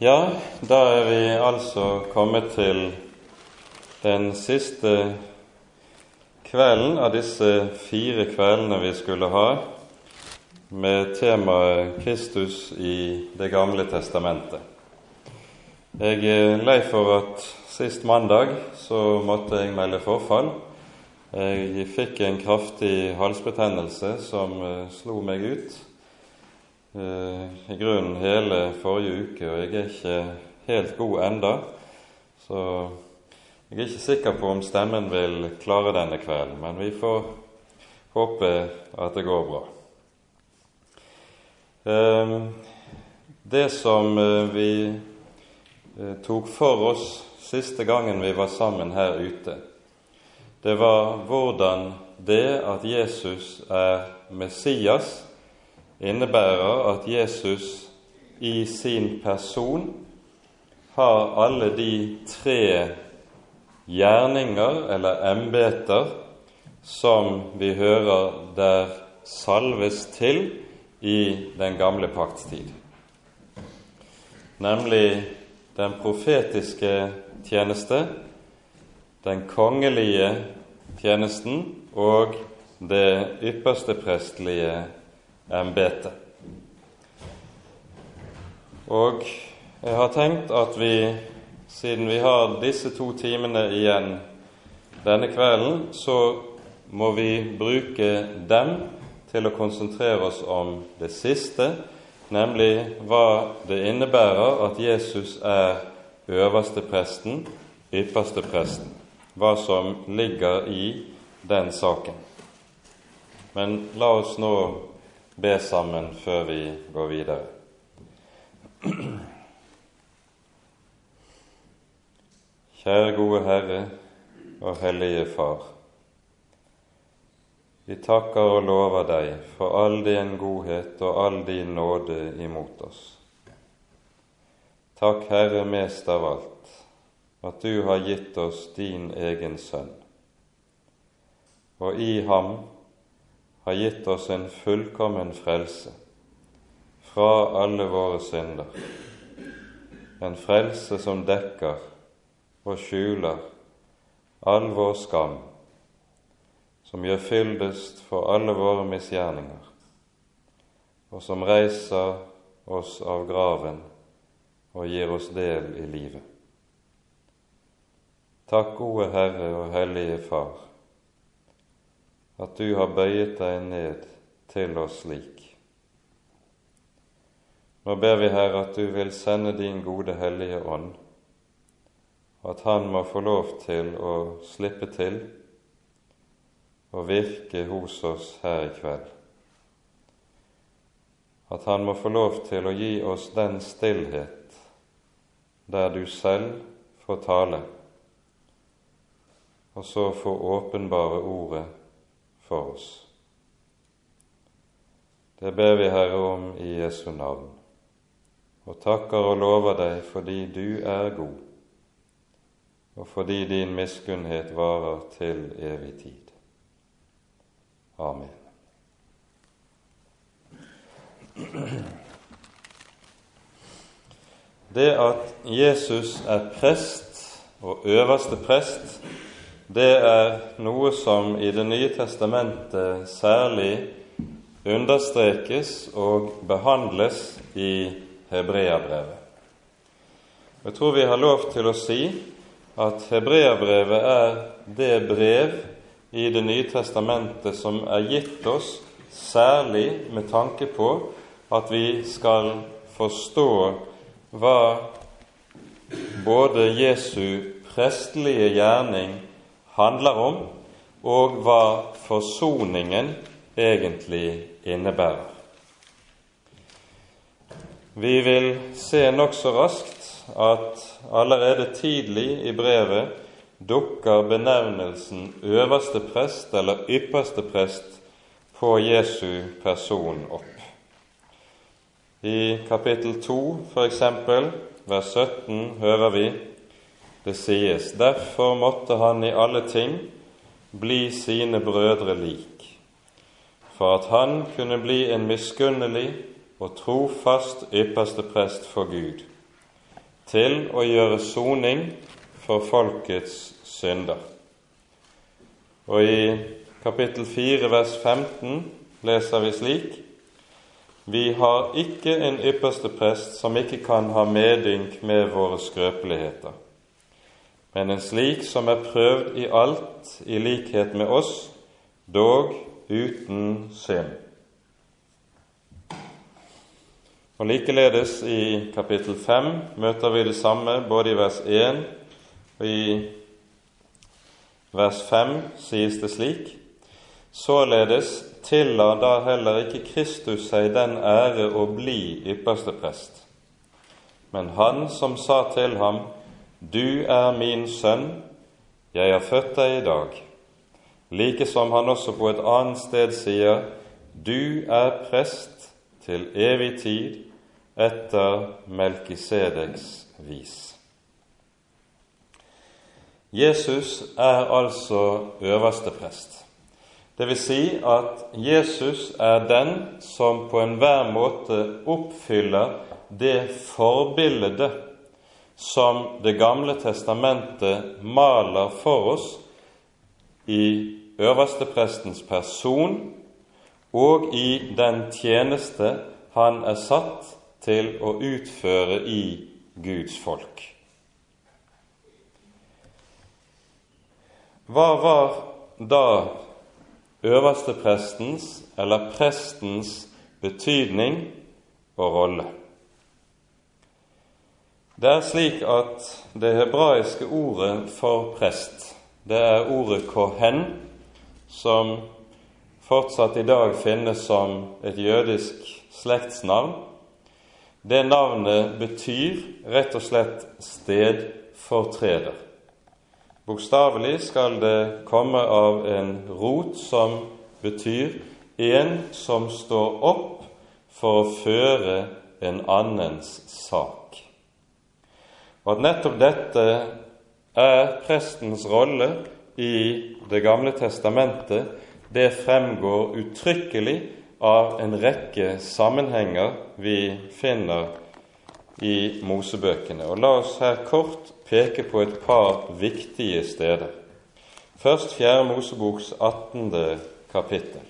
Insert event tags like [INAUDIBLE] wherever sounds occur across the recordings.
Ja, da er vi altså kommet til den siste kvelden av disse fire kveldene vi skulle ha med temaet Kristus i Det gamle testamentet. Jeg er lei for at sist mandag så måtte jeg melde forfall. Jeg fikk en kraftig halsbetennelse som eh, slo meg ut i grunnen hele forrige uke, og jeg er ikke helt god enda, så jeg er ikke sikker på om stemmen vil klare denne kvelden, men vi får håpe at det går bra. Eh, det som eh, vi tok for oss siste gangen vi var sammen her ute, det var hvordan det at Jesus er Messias, innebærer at Jesus i sin person har alle de tre gjerninger eller embeter som vi hører der salves til i den gamle paktstid, nemlig den profetiske tjeneste, den kongelige tjenesten og det ypperste prestelige embetet. Og jeg har tenkt at vi, siden vi har disse to timene igjen denne kvelden, så må vi bruke dem til å konsentrere oss om det siste, nemlig hva det innebærer at Jesus er øverste presten, ypperste presten, hva som ligger i den saken. Men la oss nå be sammen før vi går videre. Kjære gode Herre og Hellige Far. Vi takker og lover deg for all din godhet og all din nåde imot oss. Takk, Herre, mest av alt, at du har gitt oss din egen sønn, og i ham har gitt oss en fullkommen frelse fra alle våre synder. En frelse som dekker og skjuler all vår skam, som gjør fyldest for alle våre misgjerninger, og som reiser oss av graven og gir oss del i livet. Takk, gode Herre og Hellige Far, at du har bøyet deg ned til oss slik. Nå ber vi, Herre, at du vil sende din gode Hellige Ånd, og at Han må få lov til å slippe til og virke hos oss her i kveld. At Han må få lov til å gi oss den stillhet der du selv får tale, og så få åpenbare ordet for oss. Det ber vi, Herre, om i Jesu navn, og takker og lover deg fordi du er god, og fordi din miskunnhet varer til evig tid. Amen. Det at Jesus er prest og øverste prest, det er noe som i Det nye testamentet særlig understrekes og behandles i Hebreabrevet. Jeg tror vi har lov til å si at Hebreabrevet er det brev i Det nye testamentet som er gitt oss særlig med tanke på at vi skal forstå hva både Jesu prestelige gjerning handler om, og hva forsoningen egentlig innebærer. Vi vil se nokså raskt at allerede tidlig i brevet dukker benevnelsen øverste prest eller ypperste prest på Jesu person opp. I kapittel 2, f.eks., vers 17, hører vi det sies, derfor måtte han i alle ting bli sine brødre lik, for at han kunne bli en miskunnelig og trofast ypperste prest for Gud, til å gjøre soning for folkets synder. Og i kapittel 4 vers 15 leser vi slik Vi har ikke en ypperste prest som ikke kan ha medynk med våre skrøpeligheter, men en slik som er prøvd i alt i likhet med oss, dog uten synd. Og Likeledes i kapittel 5 møter vi det samme både i vers 1 og i vers 5 sies det slik Således tilla da heller ikke Kristus seg den ære å bli ypperste prest, men han som sa til ham, Du er min sønn, jeg har født deg i dag, like som han også på et annet sted sier, Du er prest til evig tid etter Melkisedeks vis. Jesus er altså øverste prest. Det vil si at Jesus er den som på enhver måte oppfyller det forbildet som Det gamle testamentet maler for oss i øversteprestens person og i den tjeneste han er satt til å utføre i Guds folk. Hva var da øversteprestens eller prestens betydning og rolle? Det er slik at det hebraiske ordet for prest, det er ordet kohen, som fortsatt i dag finnes som et jødisk slektsnavn, det navnet betyr rett og slett stedfortreder. Bokstavelig skal det komme av en rot som betyr en som står opp for å føre en annens sak. Og at nettopp dette er prestens rolle i Det gamle testamentet, det fremgår uttrykkelig av en rekke sammenhenger vi finner i Mosebøkene. Og La oss her kort peke på et par viktige steder. Først 4. Moseboks 18. kapittel.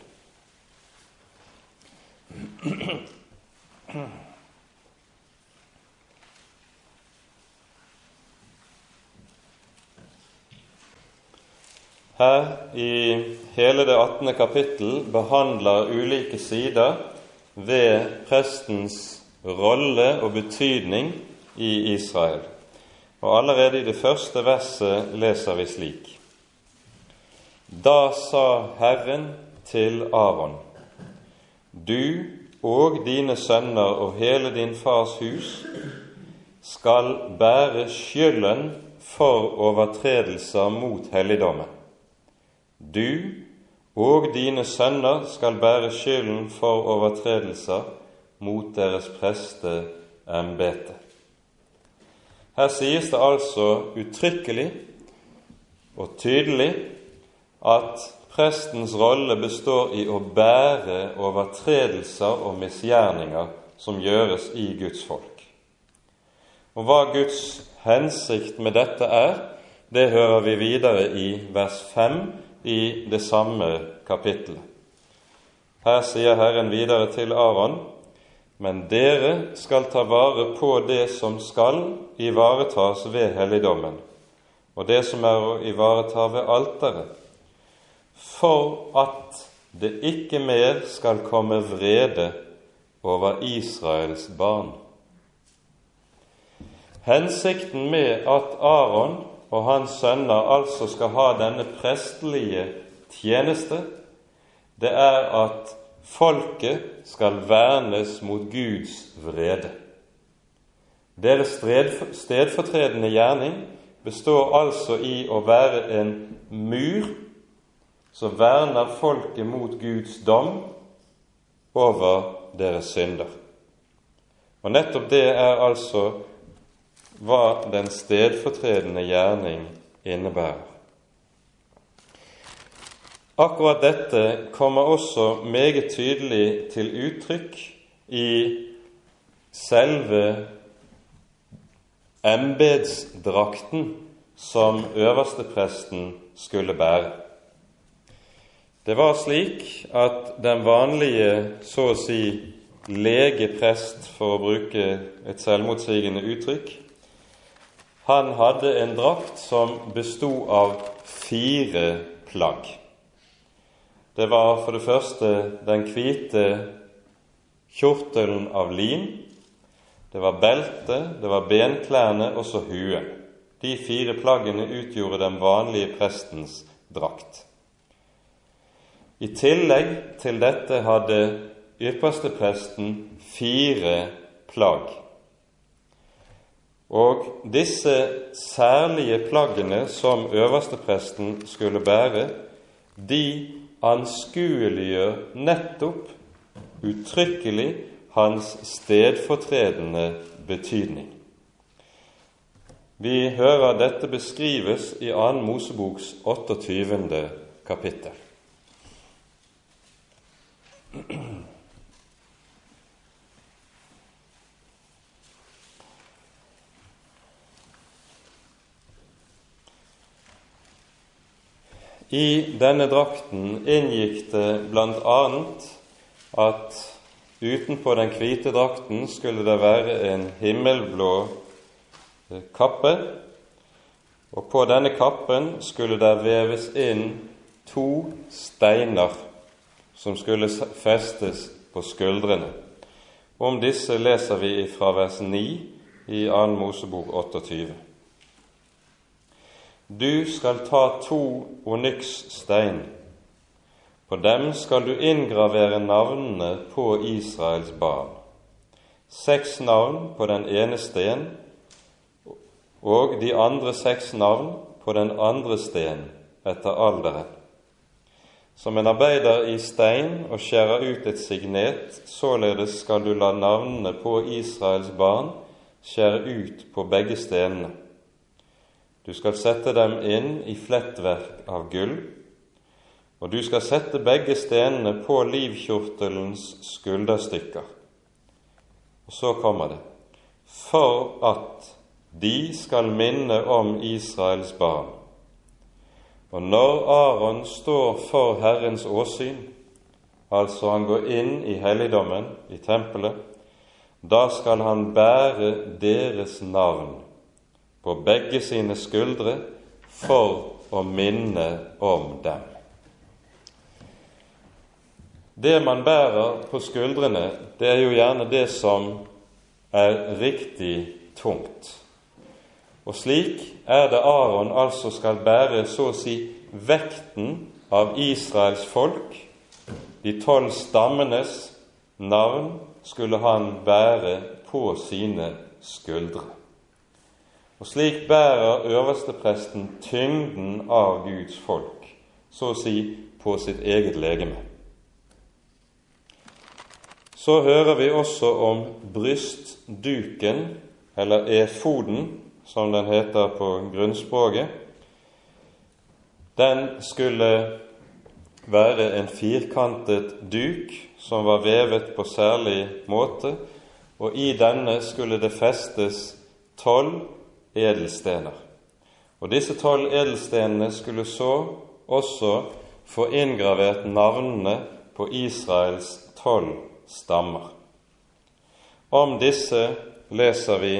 Her i hele det 18. kapittel behandler ulike sider ved prestens rolle og betydning i Israel. Og Allerede i det første verset leser vi slik.: Da sa Herren til Aron, du og dine sønner og hele din fars hus skal bære skylden for overtredelser mot helligdommen. Du og dine sønner skal bære skylden for overtredelser mot deres presteembete. Her sies det altså uttrykkelig og tydelig at prestens rolle består i å bære overtredelser og misgjerninger som gjøres i Guds folk. Og hva Guds hensikt med dette er, det hører vi videre i vers 5 i det samme kapittelet. Her sier Herren videre til Aron.: Men dere skal ta vare på det som skal ivaretas ved helligdommen, og det som er å ivareta ved alteret, for at det ikke mer skal komme vrede over Israels barn. Hensikten med at Aron og hans sønner altså skal ha denne prestelige tjeneste, det er at folket skal vernes mot Guds vrede. Deres stedfortredende gjerning består altså i å være en mur som verner folket mot Guds dom over deres synder. Og nettopp det er altså hva den stedfortredende gjerning innebærer. Akkurat dette kommer også meget tydelig til uttrykk i selve embetsdrakten som øverstepresten skulle bære. Det var slik at den vanlige, så å si, legeprest, for å bruke et selvmotsigende uttrykk, han hadde en drakt som bestod av fire plagg. Det var for det første den hvite kjortelen av lin. Det var beltet, det var benklærne og så huen. De fire plaggene utgjorde den vanlige prestens drakt. I tillegg til dette hadde ypperstepresten fire plagg. Og disse særlige plaggene som øverstepresten skulle bære, de anskueliggjør nettopp uttrykkelig hans stedfortredende betydning. Vi hører dette beskrives i 2. Moseboks 28. kapittel. I denne drakten inngikk det bl.a. at utenpå den hvite drakten skulle det være en himmelblå eh, kappe, og på denne kappen skulle det veves inn to steiner som skulle festes på skuldrene. Om disse leser vi fra vers 9 i 2. Mosebok 28. Du skal ta to onyksstein. På dem skal du inngravere navnene på Israels barn. Seks navn på den ene sten og de andre seks navn på den andre sten etter alderen. Som en arbeider i stein og skjærer ut et signet, således skal du la navnene på Israels barn skjære ut på begge stenene. Du skal sette dem inn i flettverk av gull, og du skal sette begge stenene på livkjortelens skulderstykker. Og så kommer det for at de skal minne om Israels barn. Og når Aron står for Herrens åsyn, altså han går inn i helligdommen, i tempelet, da skal han bære deres navn på begge sine skuldre for å minne om dem. Det man bærer på skuldrene, det er jo gjerne det som er riktig tungt. Og slik er det Aron altså skal bære så å si vekten av Israels folk. De tolv stammenes navn skulle han bære på sine skuldre. Og slik bærer øverstepresten tyngden av Guds folk, så å si på sitt eget legeme. Så hører vi også om brystduken, eller efoden, som den heter på grunnspråket. Den skulle være en firkantet duk som var vevet på særlig måte, og i denne skulle det festes tolv edelstener. Og disse tolv edelstenene skulle så også få inngravert navnene på Israels tolv stammer. Om disse leser vi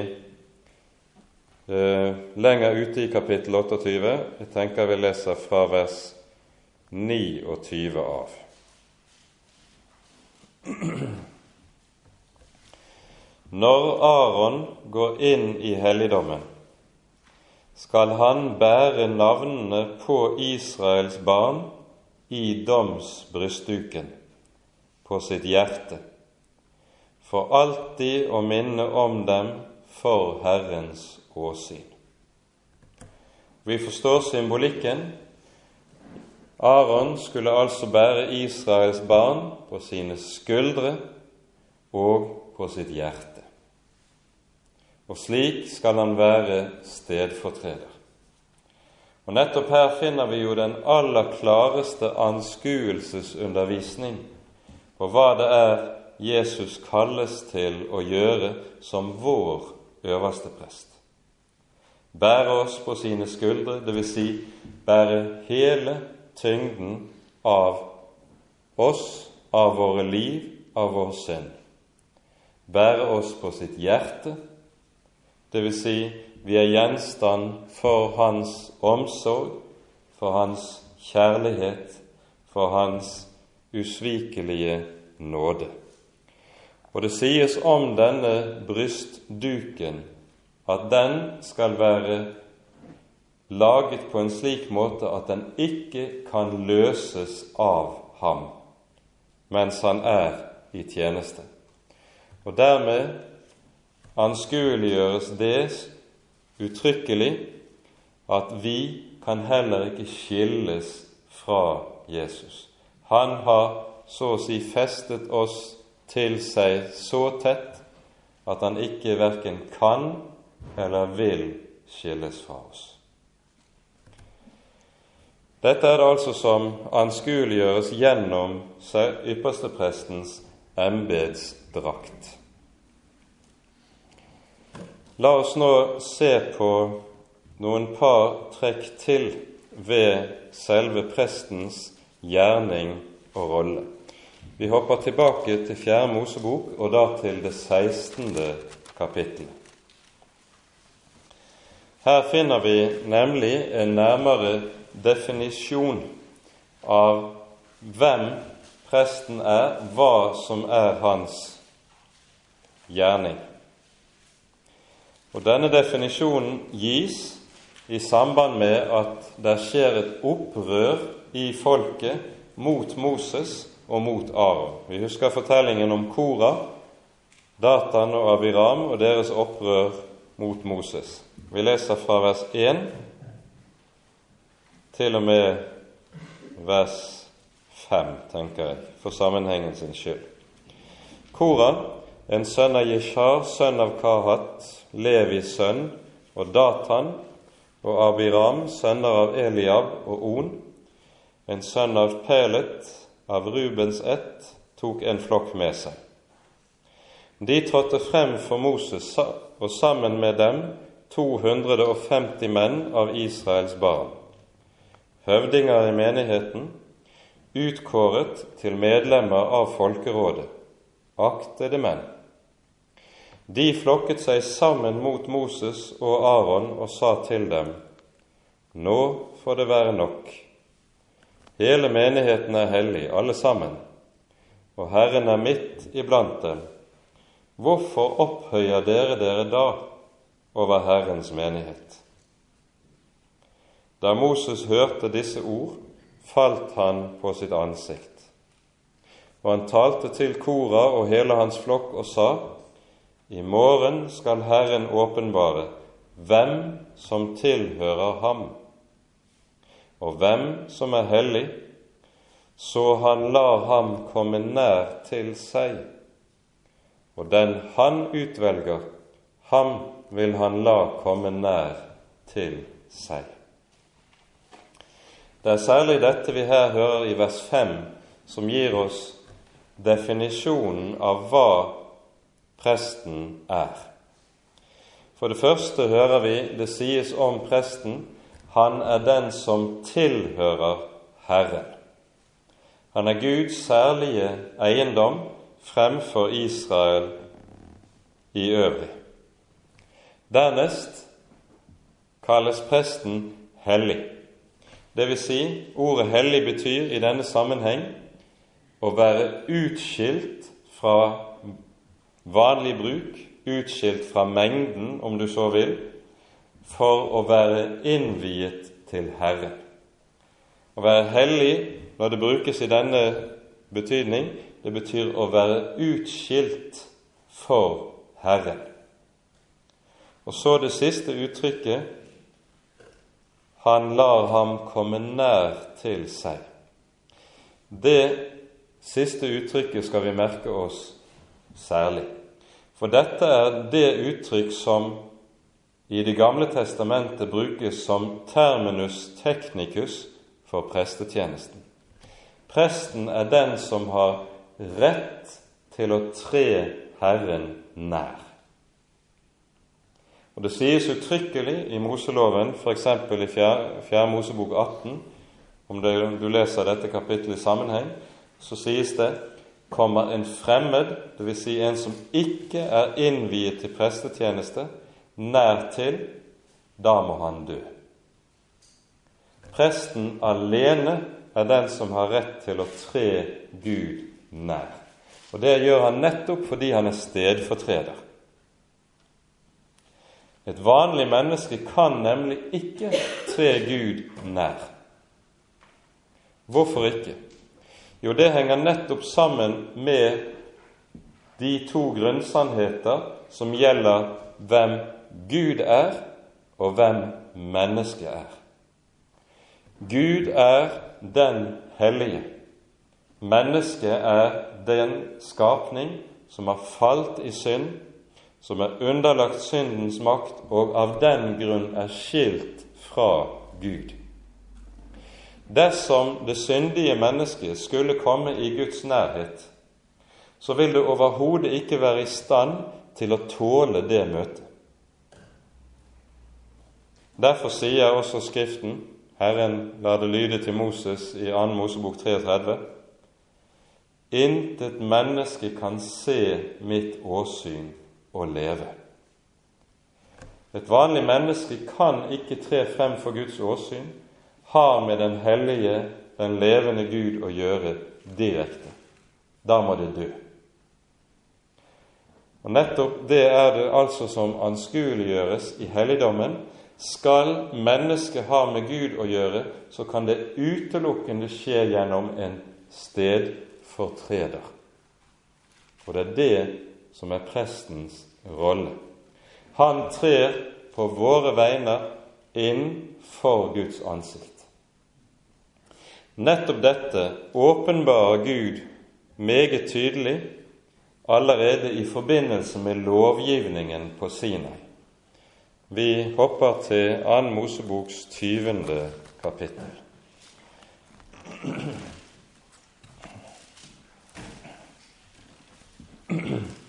eh, lenger ute i kapittel 28. Jeg tenker vi leser fra vers 29 av. [CLEARS THROAT] Når Aron går inn i helligdommen, skal han bære navnene på Israels barn i domsbrystduken på sitt hjerte, for alltid å minne om dem for Herrens åsyn. Vi forstår symbolikken. Aron skulle altså bære Israels barn på sine skuldre og på sitt hjerte og slik skal han være stedfortreder. Og Nettopp her finner vi jo den aller klareste anskuelsesundervisning på hva det er Jesus kalles til å gjøre som vår øverste prest. bære oss på sine skuldre, dvs. Si, bære hele tyngden av oss, av våre liv, av vår synd. Bære oss på sitt hjerte, dvs. Si, vi er gjenstand for hans omsorg, for hans kjærlighet, for hans usvikelige nåde. Og det sies om denne brystduken at den skal være laget på en slik måte at den ikke kan løses av ham mens han er i tjeneste. Og dermed anskueliggjøres det uttrykkelig at vi kan heller ikke skilles fra Jesus. Han har så å si festet oss til seg så tett at han ikke verken kan eller vil skilles fra oss. Dette er det altså som anskueliggjøres gjennom yppersteprestens embetsdrakt. La oss nå se på noen par trekk til ved selve prestens gjerning og rolle. Vi hopper tilbake til Fjerde Mosebok, og da til det 16. kapittelet. Her finner vi nemlig en nærmere definisjon av hvem presten er, hva som er hans gjerning. Og Denne definisjonen gis i samband med at det skjer et opprør i folket mot Moses og mot Aron. Vi husker fortellingen om Kora, Datan og Abiram og deres opprør mot Moses. Vi leser fra vers 1 til og med vers 5, tenker jeg, for sammenhengen sin skyld. Kora, en sønn av Jeshar, sønn av Kahat, Levis sønn, og Datan og Abiram, sønner av Eliab og On, en sønn av Pelet, av Rubens ett, tok en flokk med seg. De trådte frem for Moses, og sammen med dem 250 menn av Israels barn, høvdinger i menigheten, utkåret til medlemmer av folkerådet, aktede menn. De flokket seg sammen mot Moses og Aron og sa til dem:" Nå får det være nok. Hele menigheten er hellig, alle sammen, og Herren er midt iblant dem. Hvorfor opphøyer dere dere da over Herrens menighet. Da Moses hørte disse ord, falt han på sitt ansikt. Og han talte til Kora og hele hans flokk og sa:" I morgen skal Herren åpenbare hvem som tilhører ham, og hvem som er hellig, så han lar ham komme nær til seg. Og den han utvelger, ham vil han la komme nær til seg. Det er særlig dette vi her hører i vers 5, som gir oss definisjonen av hva presten er. For det første hører vi det sies om presten han er den som tilhører Herren. Han er Guds særlige eiendom fremfor Israel i øvrig. Dernest kalles presten hellig. Det vil si, ordet hellig betyr i denne sammenheng å være utskilt fra vanlig bruk, utskilt fra mengden, om du så vil, for å være innviet til Herre. Å være hellig, når det brukes i denne betydning, det betyr å være utskilt for Herren. Og så det siste uttrykket han lar ham komme nær til seg. Det siste uttrykket skal vi merke oss særlig. For dette er det uttrykk som i Det gamle testamentet brukes som terminus technicus for prestetjenesten. Presten er den som har rett til å tre Herren nær. Og Det sies uttrykkelig i Moseloven, f.eks. i 4. Mosebok 18, om du leser dette kapittelet i sammenheng, så sies det kommer en fremmed, dvs. Si en som ikke er innviet til prestetjeneste, nær til, da må han dø. Presten alene er den som har rett til å tre Gud nær. Og det gjør han nettopp fordi han er stedfortreder. Et vanlig menneske kan nemlig ikke tre Gud nær. Hvorfor ikke? Jo, det henger nettopp sammen med de to grunnsannheter som gjelder hvem Gud er, og hvem mennesket er. Gud er den hellige. Mennesket er den skapning som har falt i synd, som er underlagt syndens makt, og av den grunn er skilt fra Gud. Dersom det syndige mennesket skulle komme i Guds nærhet, så vil det overhodet ikke være i stand til å tåle det møtet. Derfor sier også Skriften, Herren lar det lyde til Moses i 2. Mosebok 33, Intet menneske kan se mitt åsyn og leve. Et vanlig menneske kan ikke tre frem for Guds åsyn har med den hellige, den levende Gud å gjøre direkte. Da må det dø. Og Nettopp det er det altså som anskueliggjøres i helligdommen. Skal mennesket ha med Gud å gjøre, så kan det utelukkende skje gjennom en stedfortreder. Og det er det som er prestens rolle. Han trer på våre vegne inn for Guds ansikt. Nettopp dette åpenbarer Gud meget tydelig allerede i forbindelse med lovgivningen på Sinai. Vi hopper til 2. Moseboks 20. kapittel. [CLEARS THROAT]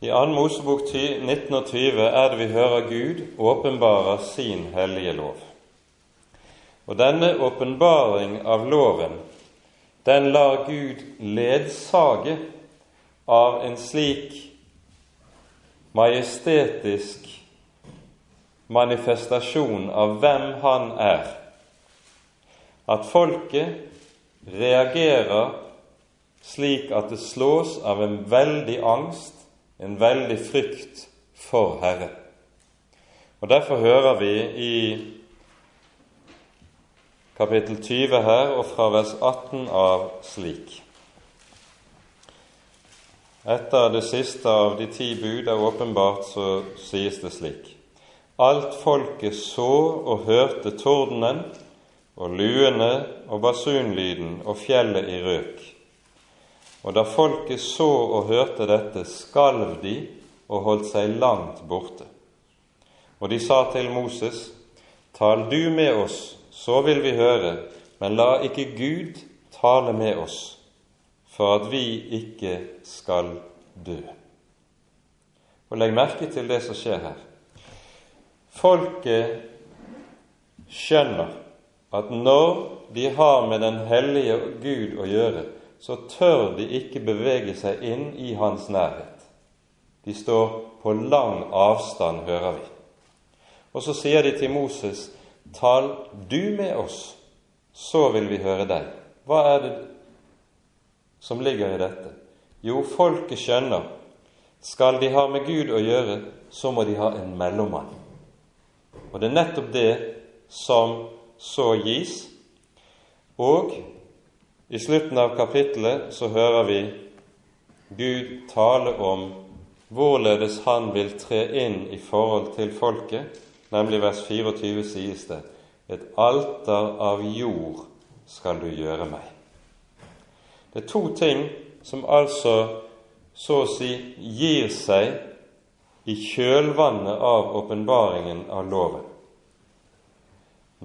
I 2. Mosebok 1920 er det vi hører Gud åpenbarer sin hellige lov. Og denne åpenbaring av loven, den lar Gud ledsage av en slik majestetisk manifestasjon av hvem Han er, at folket reagerer slik at det slås av en veldig angst en veldig frykt for Herren. Og Derfor hører vi i kapittel 20 her og fra vers 18 av slik. Etter det siste av de ti bud er åpenbart, så sies det slik. Alt folket så og hørte tordenen og luene og basunlyden og fjellet i røk. Og da folket så og hørte dette, skalv de og holdt seg langt borte. Og de sa til Moses, Tal du med oss, så vil vi høre, men la ikke Gud tale med oss, for at vi ikke skal dø. Og legg merke til det som skjer her. Folket skjønner at når de har med den hellige Gud å gjøre, så tør de ikke bevege seg inn i hans nærhet. De står på lang avstand, hører vi. Og så sier de til Moses, tal du med oss, så vil vi høre deg. Hva er det som ligger i dette? Jo, folket skjønner skal de ha med Gud å gjøre, så må de ha en mellommann. Og det er nettopp det som så gis. Og i slutten av kapittelet så hører vi Gud tale om hvorledes han vil tre inn i forhold til folket, nemlig vers 24 sies det et alter av jord skal du gjøre meg. Det er to ting som altså så å si gir seg i kjølvannet av åpenbaringen av loven.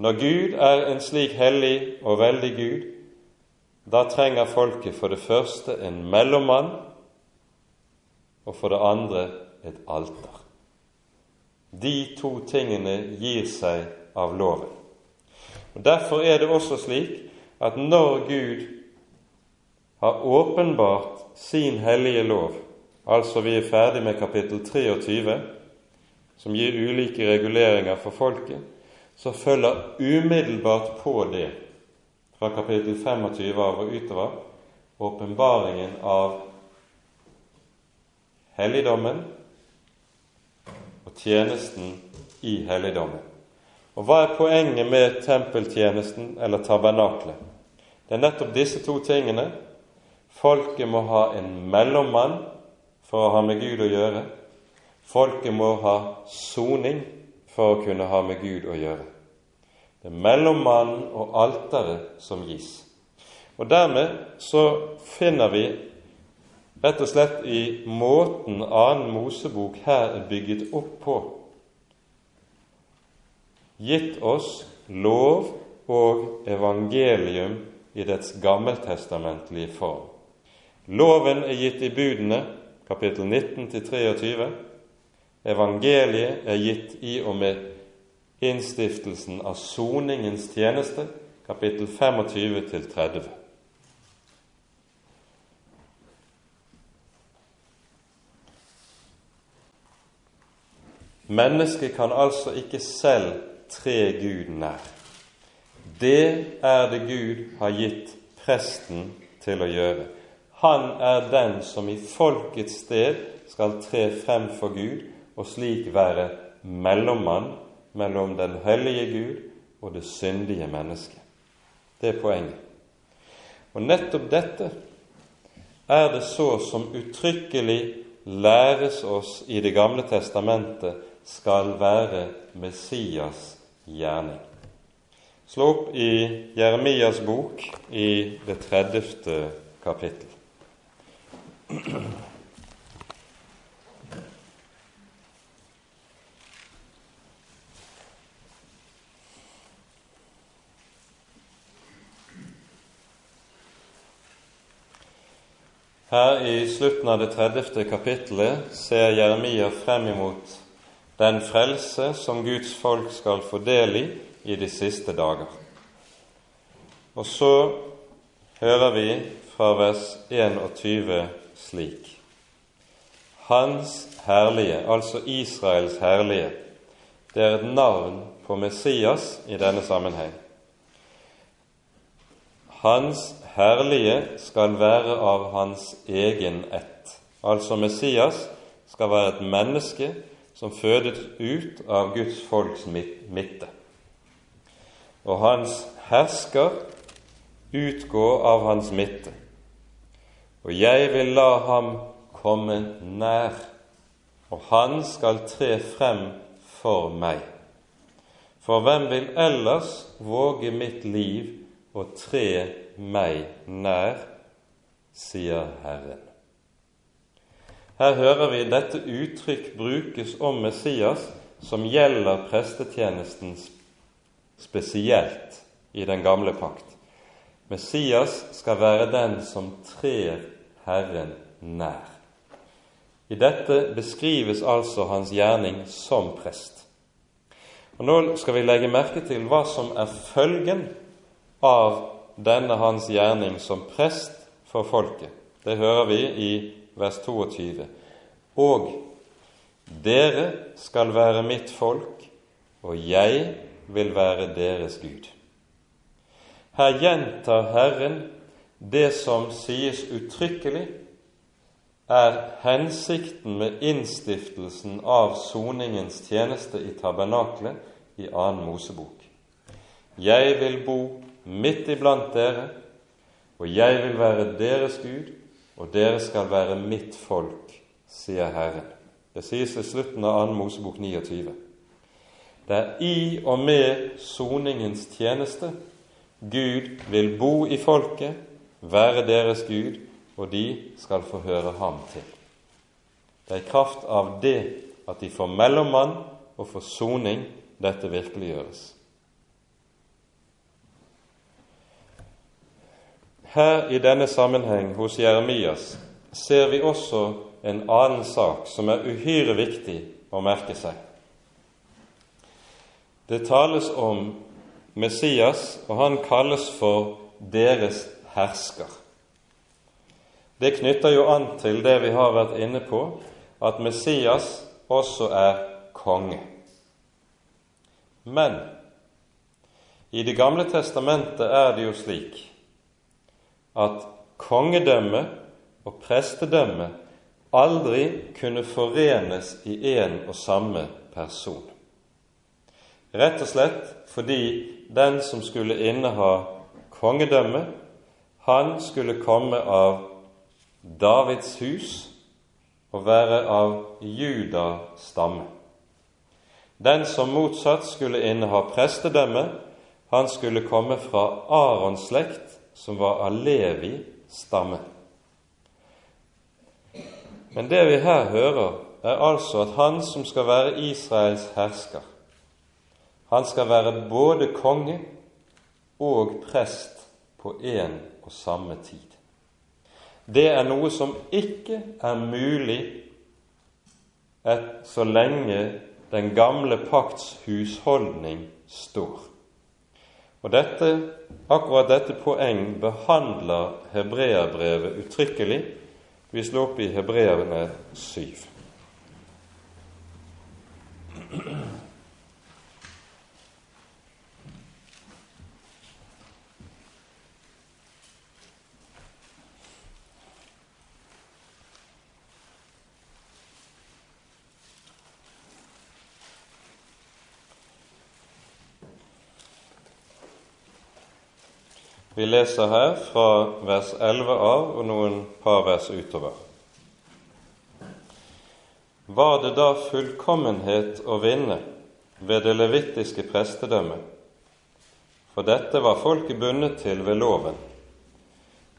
Når Gud er en slik hellig og veldig Gud, da trenger folket for det første en mellommann, og for det andre et alter. De to tingene gir seg av loven. Og Derfor er det også slik at når Gud har åpenbart sin hellige lov, altså vi er ferdig med kapittel 23, som gir ulike reguleringer for folket, så følger umiddelbart på det, fra kapittel 25 av og utover, åpenbaringen av helligdommen og tjenesten i helligdommen. Og hva er poenget med tempeltjenesten eller tabernaklet? Det er nettopp disse to tingene. Folket må ha en mellommann for å ha med Gud å gjøre. Folket må ha soning for å kunne ha med Gud å gjøre. Det er mellommannen og alteret som gis. Og Dermed så finner vi rett og slett i måten annen Mosebok her er bygget opp på, gitt oss lov og evangelium i dets gammeltestamentlige form. Loven er gitt i budene, kapittel 19 23. Evangeliet er gitt i og med innstiftelsen av soningens tjeneste, kapittel 25 30. Mennesket kan altså ikke selv tre Gud nær. Det er det Gud har gitt presten til å gjøre. Han er den som i folkets sted skal tre frem for Gud og slik være mellommann mellom den hellige Gud og det syndige mennesket. Det er poenget. Og nettopp dette er det så som uttrykkelig læres oss i Det gamle testamentet skal være Messias gjerning. Slå opp i Jeremias bok i det 30. kapittel. Her i slutten av det 30. kapittelet ser Jeremia frem imot den frelse som Guds folk skal få del i i de siste dager. Og så hører vi fra vers 21 slik Hans herlige, altså Israels herlige, det er et navn på Messias i denne sammenheng. Hans herlige skal være av hans egen ett. Altså Messias skal være et menneske som fødes ut av Guds folks midte. Og hans hersker utgå av hans midte. Og jeg vil la ham komme nær, og han skal tre frem for meg. For hvem vil ellers våge mitt liv og tre meg nær, sier Herren. Her hører vi dette uttrykk brukes om Messias som gjelder prestetjenesten spesielt i den gamle pakt. Messias skal være den som trer Herren nær. I dette beskrives altså hans gjerning som prest. Og Nå skal vi legge merke til hva som er følgen av denne hans gjerning som prest for folket. Det hører vi i vers 22. Og dere skal være mitt folk, og jeg vil være deres Gud. Her gjentar Herren det som sies uttrykkelig er hensikten med innstiftelsen av soningens tjeneste i tabernaklet i annen Mosebok. Jeg vil bo midt iblant dere, og jeg vil være deres Gud, og dere skal være mitt folk, sier Herren. Det sies ved slutten av 2. Mosebok 29. Det er i og med soningens tjeneste Gud vil bo i folket, være deres Gud, og de skal få høre ham til. Det er i kraft av det at de får mellommann og får soning, dette virkeliggjøres. Her i denne sammenheng hos Jeremias ser vi også en annen sak som er uhyre viktig å merke seg. Det tales om Messias, og han kalles for deres hersker. Det knytter jo an til det vi har vært inne på, at Messias også er konge. Men i Det gamle testamentet er det jo slik at kongedømme og prestedømme aldri kunne forenes i én og samme person. Rett og slett fordi den som skulle inneha kongedømme, han skulle komme av Davids hus og være av Juda stamme. Den som motsatt skulle inneha prestedømme, han skulle komme fra Arons slekt, som var av Levi stamme. Men det vi her hører, er altså at han som skal være Israels hersker, han skal være både konge og prest på én og samme tid. Det er noe som ikke er mulig et, så lenge den gamle pakts husholdning står. Og dette, akkurat dette poeng behandler hebreerbrevet uttrykkelig vi slår opp i Hebreerne 7. Vi leser her fra vers 11 av og noen par vers utover. Var det da fullkommenhet å vinne ved det levittiske prestedømmet? For dette var folket bundet til ved loven.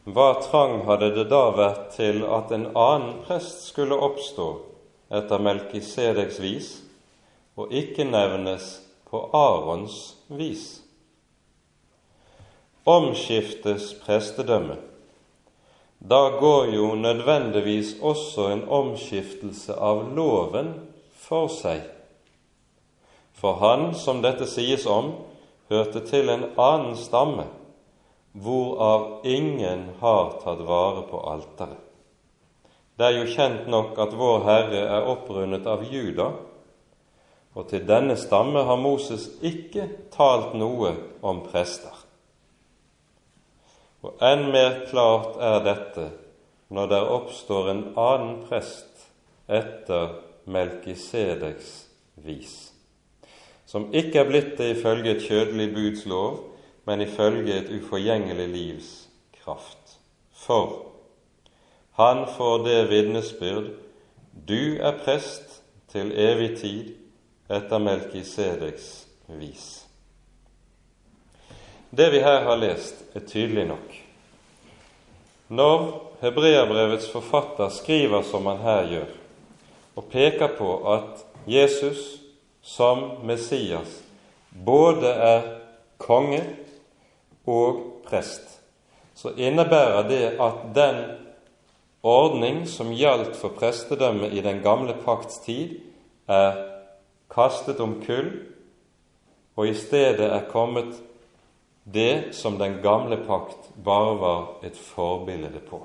Hva trang hadde det da vært til at en annen prest skulle oppstå etter Melkisedeks vis, og ikke nevnes på Arons vis? Omskiftes prestedømmet, da går jo nødvendigvis også en omskiftelse av loven for seg. For han, som dette sies om, hørte til en annen stamme, hvorav ingen har tatt vare på alteret. Det er jo kjent nok at Vår Herre er opprundet av Juda, og til denne stamme har Moses ikke talt noe om prester. Og enn mer klart er dette når der oppstår en annen prest etter Melkisedeks vis, som ikke er blitt det ifølge et kjødelig buds lov, men ifølge et uforgjengelig livs kraft. For han får det vitnesbyrd du er prest til evig tid etter Melkisedeks vis. Det vi her har lest, er tydelig nok. Når hebreerbrevets forfatter skriver som han her gjør, og peker på at Jesus som Messias både er konge og prest, så innebærer det at den ordning som gjaldt for prestedømmet i den gamle pakts tid, er kastet om kull, og i stedet er kommet det som den gamle pakt bare var et forbilde på.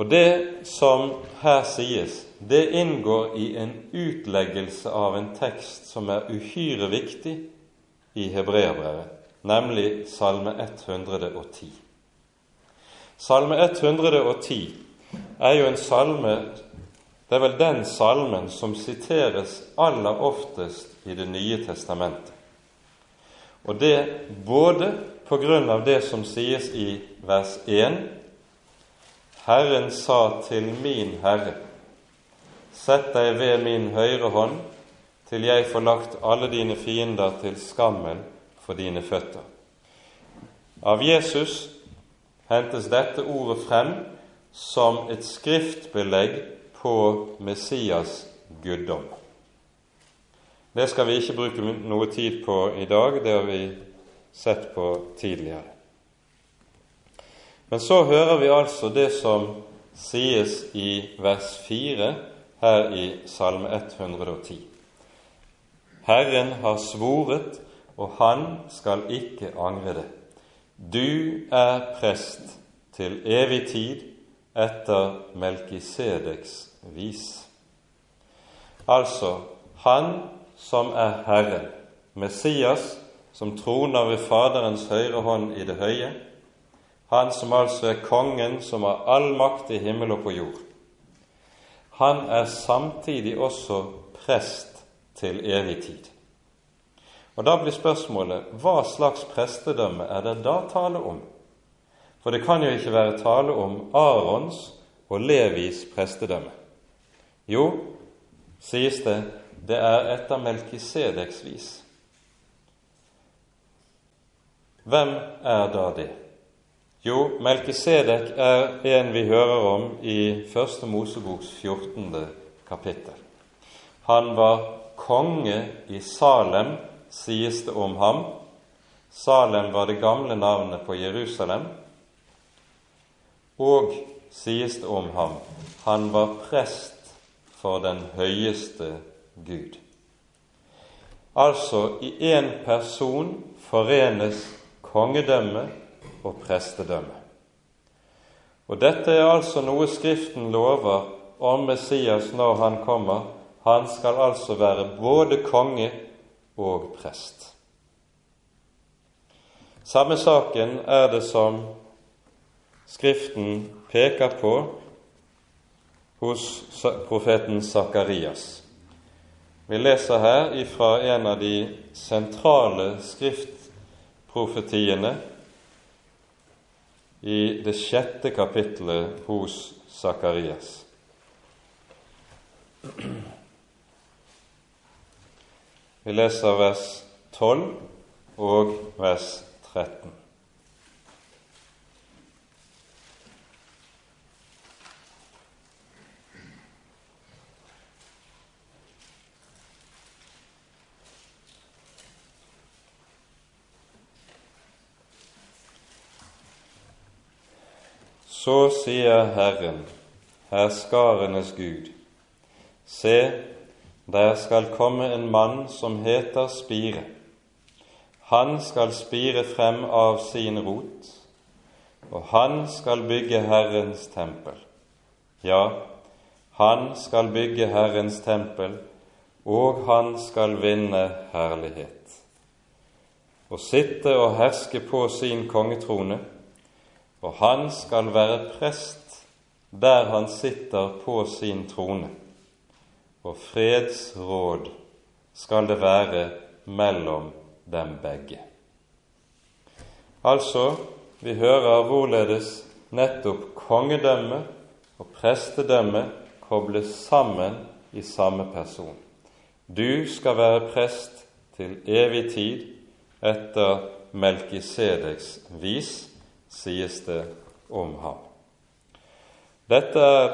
Og det som her sies, det inngår i en utleggelse av en tekst som er uhyre viktig i hebreerbrevet, nemlig Salme 110. Salme 110 er jo en salme Det er vel den salmen som siteres aller oftest i Det nye testamentet. Og det både på grunn av det som sies i vers 1 Herren sa til min Herre, sett deg ved min høyre hånd, til jeg får lagt alle dine fiender til skammen for dine føtter. Av Jesus hentes dette ordet frem som et skriftbelegg på Messias guddom. Det skal vi ikke bruke noe tid på i dag, det har vi sett på tidligere. Men så hører vi altså det som sies i vers 4 her i Salme 110. Herren har svoret, og han skal ikke angre det. Du er prest til evig tid etter Melkisedeks vis. Altså han som er Herre, Messias, som troner ved Faderens høyre hånd i det høye, han som altså er kongen som har all makt i himmel og på jord. Han er samtidig også prest til evig tid. Og Da blir spørsmålet hva slags prestedømme er det da tale om? For det kan jo ikke være tale om Arons og Levis prestedømme. Jo, sies det, det er etter Melkisedeks vis. Hvem er da det? Jo, Melkisedek er en vi hører om i Første Moseboks 14. kapittel. Han var konge i Salem, sies det om ham. Salem var det gamle navnet på Jerusalem. Og sies det om ham han var prest for den høyeste Gud. Altså, i én person forenes kongedømme og prestedømme. Og Dette er altså noe Skriften lover om Messias når han kommer. Han skal altså være både konge og prest. Samme saken er det som Skriften peker på hos profeten Sakarias. Vi leser her ifra en av de sentrale skriftprofetiene i det sjette kapittelet hos Sakarias. Vi leser vers 12 og vers 13. Så sier Herren, herskarenes Gud, se, der skal komme en mann som heter Spire. Han skal spire frem av sin rot, og han skal bygge Herrens tempel. Ja, han skal bygge Herrens tempel, og han skal vinne herlighet. Og sitte og herske på sin kongetrone og han skal være prest der han sitter på sin trone, og fredsråd skal det være mellom dem begge. Altså, vi hører hvorledes nettopp kongedømme og prestedømme kobles sammen i samme person. Du skal være prest til evig tid etter Melkisedeks vis, sies det om ham. Dette er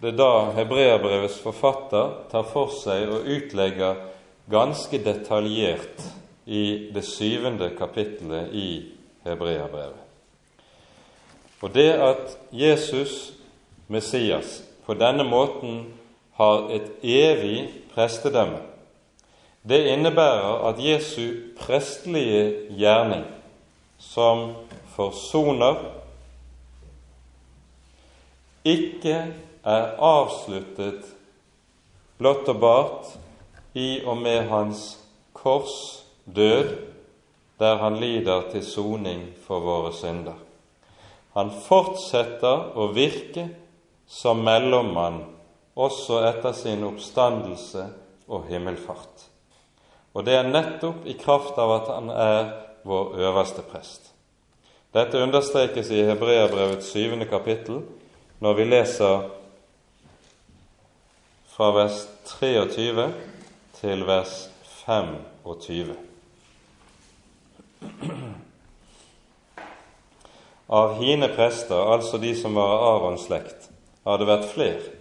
det da hebreerbrevets forfatter tar for seg og utlegger ganske detaljert i det syvende kapittelet i hebreerbrevet. Og det at Jesus, Messias, på denne måten har et evig prestedømme, det innebærer at Jesu prestelige gjerning som forsoner, ikke er avsluttet blott og bart i og med hans kors død, der han lider til soning for våre synder. Han fortsetter å virke som mellommann også etter sin oppstandelse og himmelfart. Og det er nettopp i kraft av at han er vår øverste prest. Dette understrekes i Hebreabrevets syvende kapittel når vi leser fra vers 23 til vers 25. Av hine prester, altså de som var av Arons slekt, har det vært flere,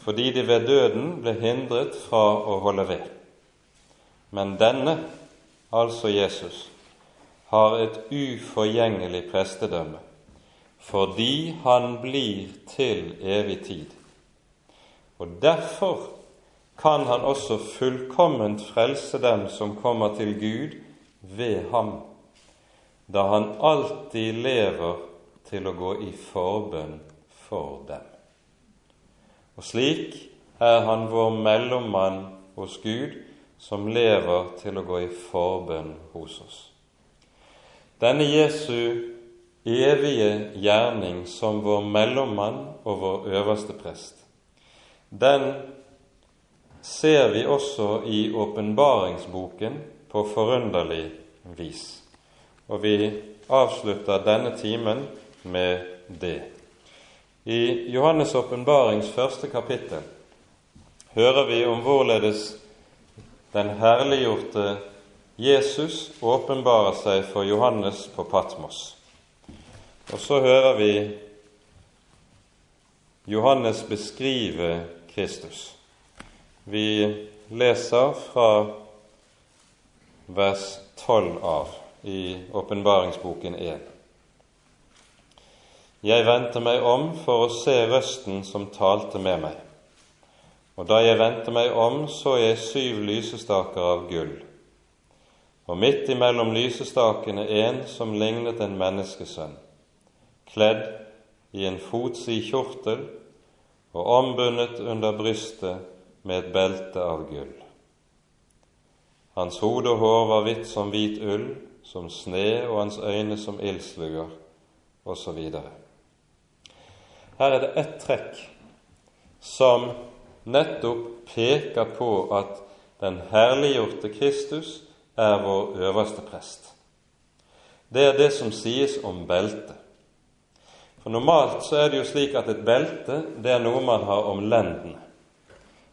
fordi de ved døden ble hindret fra å holde ved. Men denne, altså Jesus, har et uforgjengelig prestedømme, fordi han blir til evig tid. Og derfor kan han også fullkomment frelse dem som kommer til Gud ved ham, da han alltid lever til å gå i forbønn for dem. Og slik er han vår mellommann hos Gud, som lever til å gå i forbønn hos oss. Denne Jesu evige gjerning som vår mellommann og vår øverste prest, den ser vi også i åpenbaringsboken på forunderlig vis. Og vi avslutter denne timen med det. I Johannes' åpenbarings første kapittel hører vi om hvorledes den herliggjorte Jesus åpenbarer seg for Johannes på Patmos. Og så hører vi Johannes beskrive Kristus. Vi leser fra vers 12 av i åpenbaringsboken 1. Jeg vendte meg om for å se røsten som talte med meg. Og da jeg vendte meg om, så jeg syv lysestaker av gull, og midt imellom lysestakene en som lignet en menneskesønn, kledd i en fotsid kjortel og ombundet under brystet med et belte av gull. Hans hode og hår var hvitt som hvit ull, som sne, og hans øyne som ildslugger, osv. Her er det ett trekk som nettopp peker på at den herliggjorte Kristus er vår øverste prest. Det er det som sies om beltet. For Normalt så er det jo slik at et belte det er noe man har om lendene.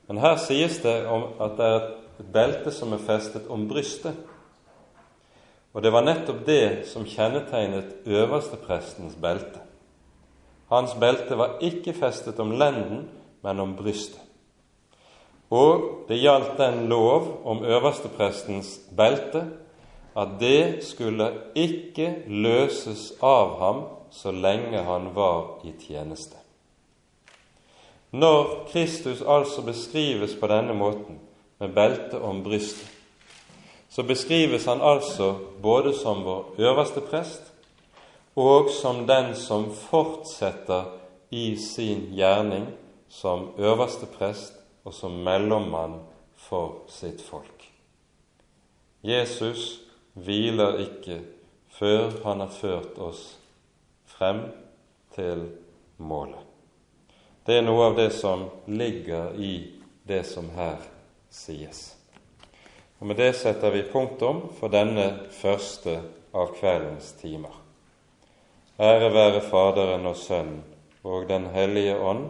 Men her sies det at det er et belte som er festet om brystet. Og det var nettopp det som kjennetegnet øversteprestens belte. Hans belte var ikke festet om lenden, men om brystet. Og det gjaldt den lov om øversteprestens belte at det skulle ikke løses av ham så lenge han var i tjeneste. Når Kristus altså beskrives på denne måten, med belte om brystet, så beskrives han altså både som vår øverste prest og som den som fortsetter i sin gjerning som øverste prest og som mellommann for sitt folk. Jesus hviler ikke før han har ført oss frem til målet. Det er noe av det som ligger i det som her sies. Og Med det setter vi punktum for denne første av kveldens timer. Ære være Faderen og Sønnen og Den hellige ånd,